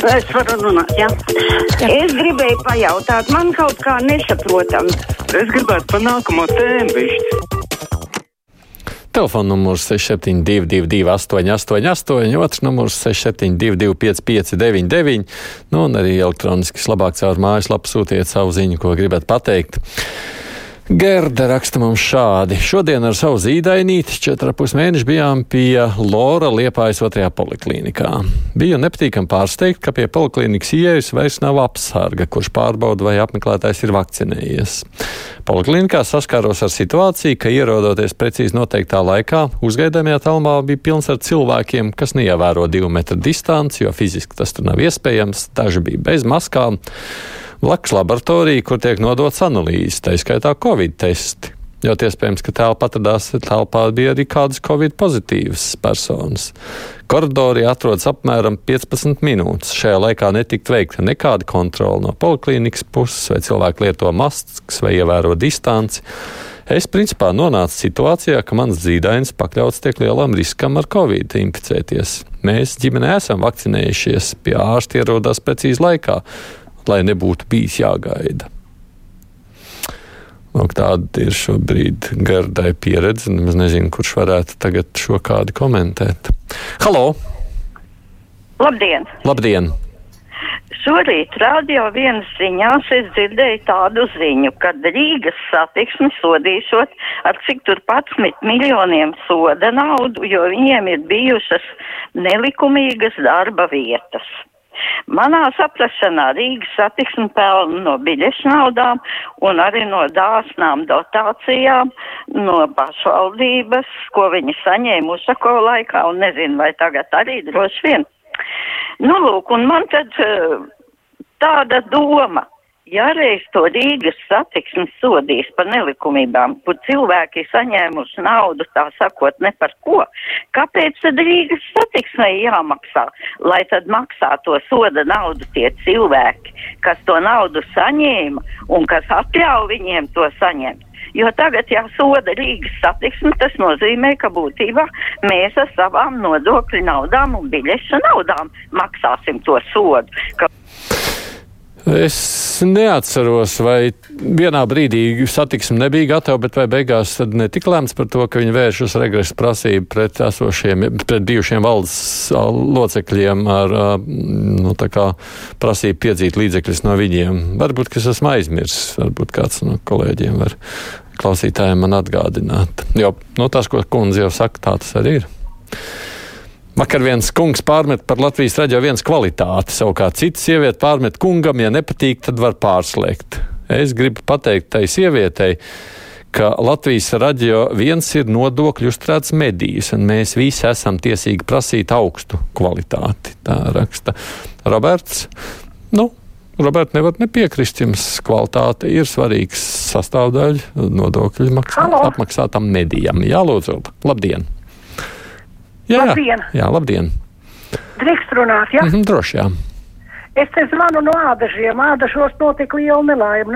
Es varu runāt, jā. jā. Es gribēju pajautāt, man kaut kā nesaprotam. Es gribētu pa nākamo tēmu višķi. Telefona numurs 6722, 888, otrs numurs 672, 559, nu, un arī elektroniski labāk caur mājaslapu sūtiet savu ziņu, ko gribat pateikt. Gerda raksta mums šādi. Šodien ar savu zīdainīti 4,5 mēneši bijām pie Lora Liepājas otrajā poliklīnikā. Biju nepatīkami pārsteigt, ka pie poliklīnikas ieejas vairs nav apsarga, kurš pārbauda, vai apmeklētājs ir vakcinējies. Poliklīnikā saskāros ar situāciju, ka ierodoties precīzi noteiktā laikā, uzgaidāmajā telmā bija pilns ar cilvēkiem, kas neievēro divu metru distanci, jo fiziski tas tur nav iespējams, daži bija bez maskām blakus laboratorija, kur tiek nodots analīzes, tā izskaitā Covid testi. Jo iespējams, ka telpā atradās telpā bija arī kādas covid pozitīvas personas. Koridorī atrodas apmēram 15 minūtes. Šajā laikā netika veikta nekāda kontrola no poliklīnikas puses, vai cilvēki lieto maskas vai ievēro distanci. Es principā nonācu situācijā, ka mans zīdainis pakļauts tiek lielam riskam ar covid inficēties. Mēs ģimenē esam vakcinējušies, pie ārsta ierodās precīzi laikā lai nebūtu bijis jāgaida. Lūk, tāda ir šobrīd gardai pieredze. Es nezinu, kurš varētu tagad šo kādu komentēt. Halo! Labdien! Labdien! Šorīt radio vienas ziņās es dzirdēju tādu ziņu, ka Rīgas satiksmi sodīšot ar cik tur 11 miljoniem soda naudu, jo viņiem ir bijušas nelikumīgas darba vietas. Manā saprašanā Rīgas satiksme pelna no biļešu naudām un arī no dāsnām dotācijām no pašvaldības, ko viņi saņēma Usako laikā un nezinu, vai tagad arī droši vien. Nu, lūk, un man tad eh, tāda doma Ja reiz to Rīgas satiksmes sodīs par nelikumībām, kur cilvēki saņēmuši naudu, tā sakot, ne par ko, kāpēc tad Rīgas satiksmei jāmaksā? Lai tad maksā to soda naudu tie cilvēki, kas to naudu saņēma un kas atļauj viņiem to saņemt. Jo tagad, ja soda Rīgas satiksmi, tas nozīmē, ka būtībā mēs ar savām nodokļu naudām un biļešu naudām maksāsim to sodu. Es neatceros, vai vienā brīdī satiksme nebija gatava, bet vai beigās netika lēmts par to, ka viņi vērš uz regresa prasību pret esošiem, pret bijušiem valdes locekļiem ar, nu, kā prasību piedzīt līdzekļus no viņiem. Varbūt, ka es esmu aizmirsis, varbūt kāds no kolēģiem var klausītājiem man atgādināt. Jo, nu, tas, ko kundze jau saka, tā tas arī ir. Vakar viens kungs pārmet par Latvijas raidījā viens kvalitāti, savukārt cita sieviete pārmet kungam, ja nepatīk, tad var pārslēgt. Es gribu pateikt tai sievietei, ka Latvijas radio viens ir nodokļu uzturēts medijs, un mēs visi esam tiesīgi prasīt augstu kvalitāti. Tā raksta Roberts. Nu, Roberts nevar nepiekrist jums. Kvalitāte ir svarīgs sastāvdaļa nodokļu maksā, apmaksātam medijam. Jā, lūdzu, labdien! Jā, labdien! Jā, labdien! Drīkst runāt, jā? Ja? Mm -hmm, droši, jā. Es te zvanu no ādažiem. Ādažos notika liela nelaime,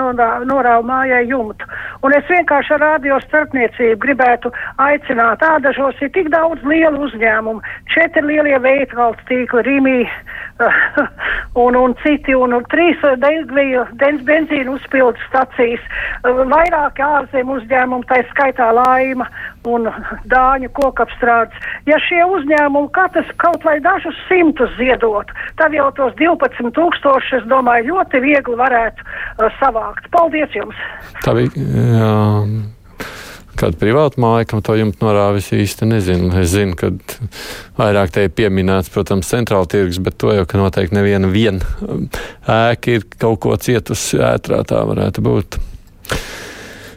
norāva mājai jumtu. Un es vienkārši ar radio starpniecību gribētu aicināt. Ādažos ir tik daudz lielu uzņēmumu. Četri lielie veikalu tīkli, Rīmī, un, un citi, un, un trīs degviju, benzīnu uzpildu stacijas, vairāki ārzemju uzņēmumi, tā skaitā laima un dāņu kokapstrādes. Ja šie uzņēmumi katrs kaut vai dažus simtus ziedot, tad jau tos 12 tūkstošus, es domāju, ļoti viegli varētu uh, savākt. Paldies jums! Tā bija. Jā kāda privāta māja, kam to jumtu norāvis īsti nezinu. Es zinu, ka vairāk te ir pieminēts, protams, centrāla tirgus, bet to jau, ka noteikti neviena vien ēka ir kaut ko cietusi ētrā, tā varētu būt.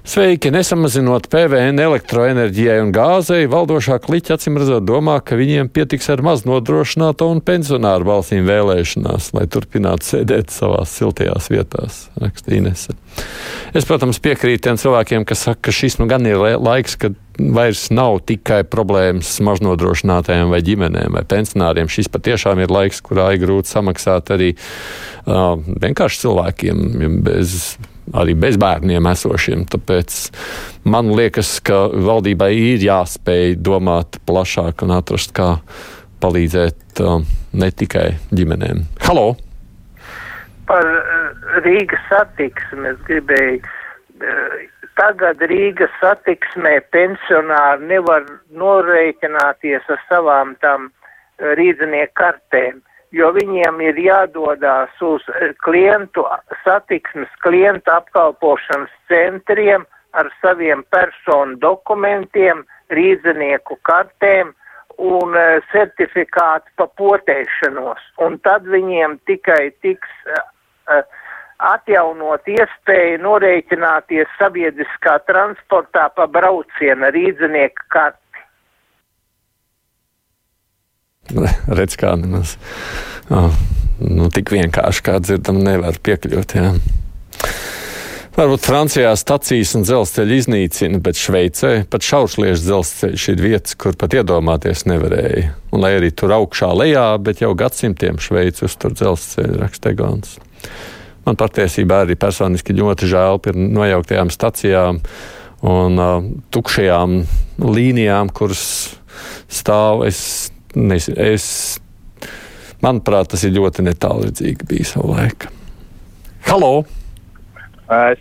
Sveiki! Nesamazinot PVN elektroenerģijai un gāzei, valdošā kliķa acīm redzot domā, ka viņiem pietiks ar maz nodrošināto un pensionāru balsīm vēlēšanās, lai turpinātu sēdēt savās siltajās vietās, raksta Inese. Es, protams, piekrītu tiem cilvēkiem, kas saka, ka šis nu gan ir laiks, kad vairs nav tikai problēmas maznodrošinātajiem vai ģimenēm vai pensionāriem. Šis patiešām ir laiks, kurā ir grūti samaksāt arī uh, vienkārši cilvēkiem bez arī bez bērniem esošiem. Tāpēc man liekas, ka valdībai ir jāspēj domāt plašāk un atrast, kā palīdzēt uh, ne tikai ģimenēm. Halo! Par uh, Rīgas satiksmi es gribēju. Uh, tagad Rīgas satiksmē pensionāri nevar norēķināties ar savām tam uh, rīznieku kartēm, jo viņiem ir jādodās uz klientu satiksmes, klientu apkalpošanas centriem ar saviem personu dokumentiem, rīznieku kartēm un uh, certifikātu pa potēšanos. Un tad viņiem tikai tiks uh, atjaunot iespēju norēķināties sabiedriskā transportā pa brauciena rīznieku karti. Redz, kā nemaz. Oh, nu, tik vienkārši kā dzirdam, nevar piekļūt. Jā. Varbūt Francijā stacijas un dzelzceļa iznīcina, bet Šveicē pat šaušliešu dzelzceļš ir vietas, kur pat iedomāties nevarēja. Un lai arī tur augšā lejā, bet jau gadsimtiem Šveici uztur dzelzceļu rakstegons. Man patiesībā arī personiski ļoti žēl par nojauktajām stacijām un uh, tukšajām līnijām, kuras stāv. Es, nes, es, manuprāt, tas ir ļoti netālredzīgi bijis savu laiku. Halo!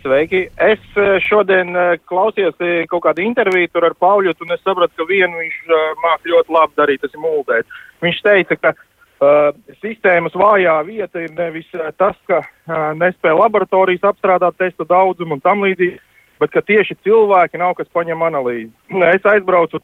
Sveiki! Es šodien klausījos kaut kādu interviju ar Pauļu, un es sapratu, ka vienu viņš māk ļoti labi darīt, tas ir mūldēt. Viņš teica, ka uh, sistēmas vājā vieta ir nevis tas, ka uh, nespēja laboratorijas apstrādāt testu daudzumu un tam līdzīgi, bet ka tieši cilvēki nav, kas paņem analīzi. Es aizbraucu,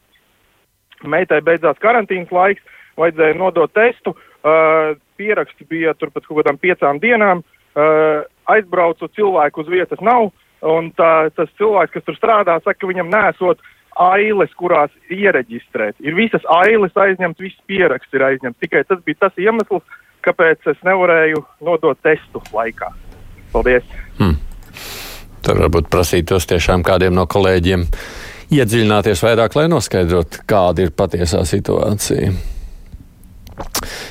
meitai beidzās karantīnas laiks, vajadzēja nodot testu, uh, pieraksts bija tur pēc kaut kādām piecām dienām. Uh, aizbraucu, cilvēku uz vietas nav, un tā, tas cilvēks, kas tur strādā, saka, ka viņam nesot ailes, kurās iereģistrēt. Ir visas ailes aizņemts, viss pieraksts ir aizņemts. Tikai tas bija tas iemesls, kāpēc es nevarēju nodot testu laikā. Paldies! Hmm. Tur varbūt prasītos tiešām kādiem no kolēģiem iedziļināties vairāk, lai noskaidrotu, kāda ir patiesā situācija.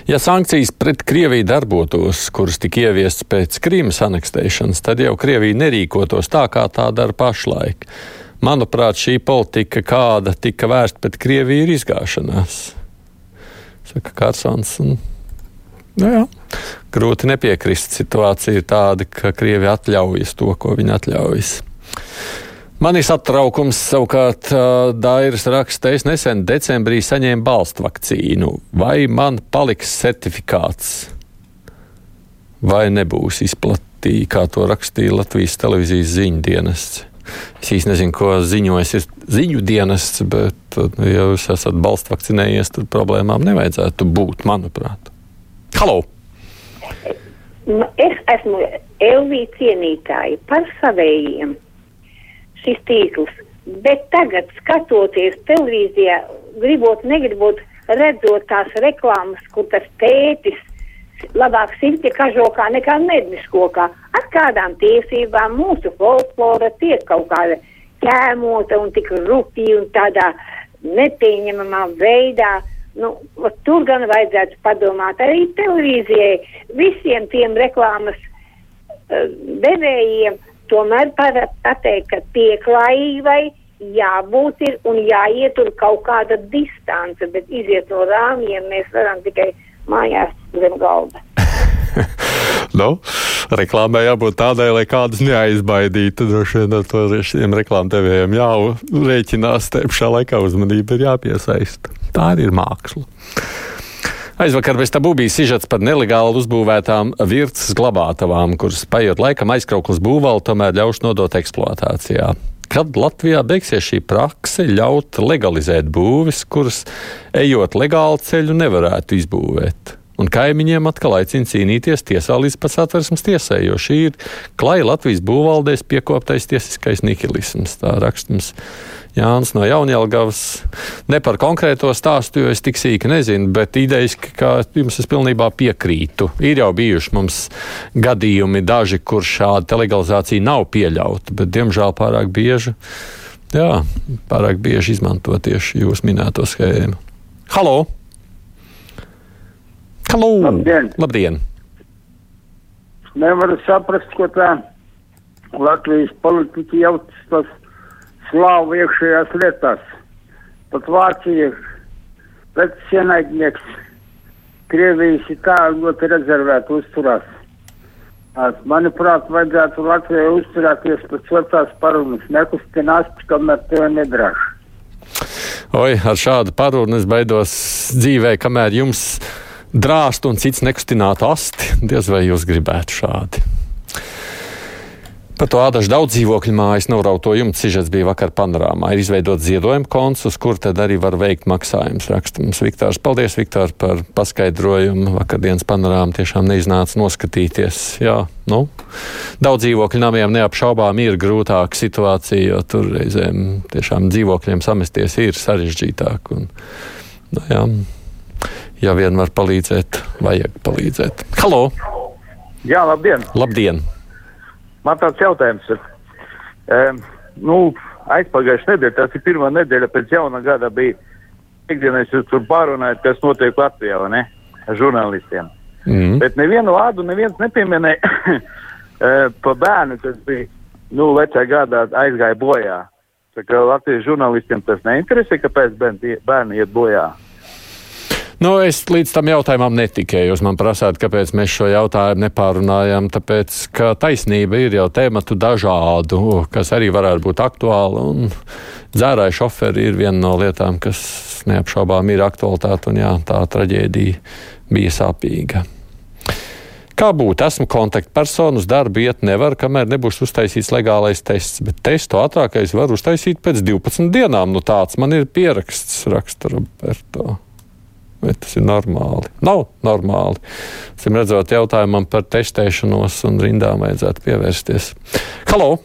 Ja sankcijas pret Krieviju darbotos, kuras tika ieviestas pēc Krīmas aneksēšanas, tad jau Krievija nerīkotos tā, kā tā dara pašlaik. Manuprāt, šī politika, kāda tika vērsta pret Krieviju, ir izgāšanās. Saka Kārsons. Un... Nu, jā, grūti nepiekrist. Situācija ir tāda, ka Krievi atļaujas to, ko viņi atļaujas. Man ir satraukums, savukārt Dairis raksta, es nesen decembrī saņēmu balstu vakcīnu. Vai man paliks certifikāts, vai nebūs izplatīts, kā to rakstīja Latvijas televīzijas ziņu dienests? Es īsti nezinu, ko ziņojas ir ziņu dienests, bet, nu, ja jūs esat balstu vakcinējies, tad problēmām nevajadzētu būt, manuprāt. Halo! Nu, es esmu Elvija cienītāja par savējiem šis tīkls. Bet tagad, skatoties televīzijā, gribot, negribot, redzot tās reklāmas, kur tas tētis labāk simti kažokā nekā medniskokā, ar kādām tiesībām mūsu folklora tiek kaut kāda ķēmota un tik rupji un tādā nepieņemamā veidā. Nu, tur gan vajadzētu padomāt arī televīzijai, visiem tiem reklāmas uh, devējiem tomēr pateikt, ka pieklājībai jābūt ir un jāietur kaut kāda distance, bet iziet no rāmjiem mēs varam tikai mājās zem galda. nu, reklāmai jābūt tādai, lai kādus neaizbaidītu. Droši vien ar to šiem reklāmdevējiem jārēķinās, te pašā laikā uzmanība ir jāpiesaista. Tā arī ir māksla. Aizvakar bez tabū bija sižets par nelegāli uzbūvētām virtas glabātavām, kuras paiet laikam aizkrauklas būvāli tomēr ļaus nodot eksploatācijā. Kad Latvijā beigsies šī prakse ļaut legalizēt būvis, kuras ejot legālu ceļu nevarētu izbūvēt? Un kaimiņiem atkal aicina cīnīties tiesā līdz pat satversmes tiesai, jo šī ir klāja Latvijas būvvaldēs piekoptais tiesiskais nihilisms. Tā rakstums Jānis no Jaunjēlgavas. Ne par konkrēto stāstu, jo es tik sīki nezinu, bet idejaski, ka jums es pilnībā piekrītu. Ir jau bijuši mums gadījumi daži, kur šāda legalizācija nav pieļauta, bet diemžēl pārāk bieži. Jā, pārāk bieži izmanto tieši jūs minēto schēmu. Halo! Halo! Labdien! Labdien. Nevaru saprast, ko tā Latvijas politiķi jautas tas slāvu iekšējās lietās. Pat Vācija pēc ienaidnieks Krievijas ir tā ļoti rezervēti uzturās. Manuprāt, vajadzētu Latvijai uzturēties pēc vecās parunas, nekustinās, kamēr to nedrāž. Oi, ar šādu parunu es baidos dzīvē, kamēr jums drāst un cits nekustinātu asti. Diez vai jūs gribētu šādi. Par to ādašu daudz dzīvokļu mājas norauto jumta sižets bija vakar panorāmā. Ir izveidots ziedojuma konts, uz kur tad arī var veikt maksājumus. Raksta mums Viktārs. Paldies, Viktār, par paskaidrojumu. Vakardienas panorāma tiešām neiznāca noskatīties. Jā, nu, daudz dzīvokļu namiem neapšaubām ir grūtāka situācija, jo tur reizēm tiešām dzīvokļiem samesties ir sarežģītāk. Un, nu, jā, ja vien var palīdzēt, vajag palīdzēt. Halo! Jā, labdien! Labdien! Man tāds jautājums ir. Um, nu, aizpagājušā nedēļa, tas ir pirmā nedēļa pēc jauna gada, bija ikdienā jūs tur pārunājat, kas notiek Latvijā, vai ne? Ar žurnālistiem. Mm. Bet nevienu vārdu neviens nepieminēja pa bērnu, kas bija, nu, vecā gadā aizgāja bojā. Tā kā Latvijas žurnālistiem tas neinteresē, kāpēc bērni iet bojā. Nu, es līdz tam jautājumam netikēju. Jūs man prasāt, kāpēc mēs šo jautājumu nepārunājam. Tāpēc, ka taisnība ir jau tēmatu dažādu, kas arī varētu būt aktuāli. Un dzērāju šoferi ir viena no lietām, kas neapšaubām ir aktualitāte. Un jā, tā traģēdija bija sāpīga. Kā būtu, esmu kontaktpersona, uz darbu iet nevar, kamēr nebūs uztaisīts legālais tests, bet testu ātrākais var uztaisīt pēc 12 dienām. Nu, tāds man ir pieraksts, raksta Roberto. Tas ir normāli? Nav normāli. Cim redzot, jautājumam par testēšanos un rindām vajadzētu pievērsties. Halo!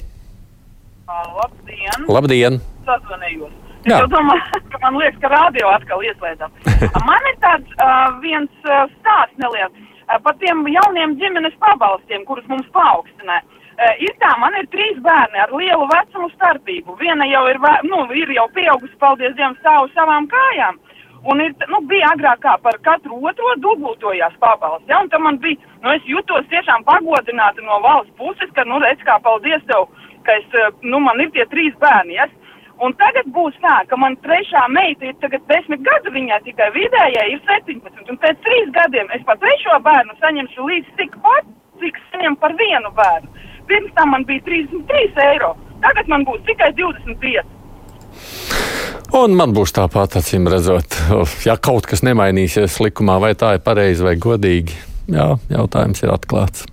Labdien! Labdien! Sazvanījos. Es jau domāju, ka man liekas, ka radio atkal ieslēdzam. man ir tāds uh, viens uh, stāsts neliels uh, par tiem jauniem ģimenes pabalstiem, kurus mums paaugstināja. Uh, ir tā, man ir trīs bērni ar lielu vecumu starpību. Viena jau ir, nu, ir jau pieaugusi, paldies Dievam, stāvu savām kājām. Un ir, nu, bija agrāk kā par katru otro dubultojās pabalsts. Ja? Un tam man bija, nu, es jutos tiešām pagodināta no valsts puses, ka, nu, redz, kā paldies tev, ka es, nu, man ir tie trīs bērni. Ja? Un tagad būs tā, ka man trešā meita ir tagad desmit gadu, viņai tikai vidējai ir 17. Un pēc trīs gadiem es par trešo bērnu saņemšu līdz tik pat, cik saņem par vienu bērnu. Pirms tam man bija 33 eiro, tagad man būs tikai 25. Un man būs tāpat, acīm redzot, ja kaut kas nemainīsies likumā, vai tā ir pareizi vai godīgi. Jā, jautājums ir atklāts.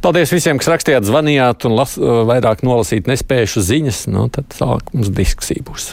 Paldies visiem, kas rakstījāt, zvanījāt un las, vairāk nolasīt nespējušu ziņas. Nu, tad tālāk mums diskusija būs.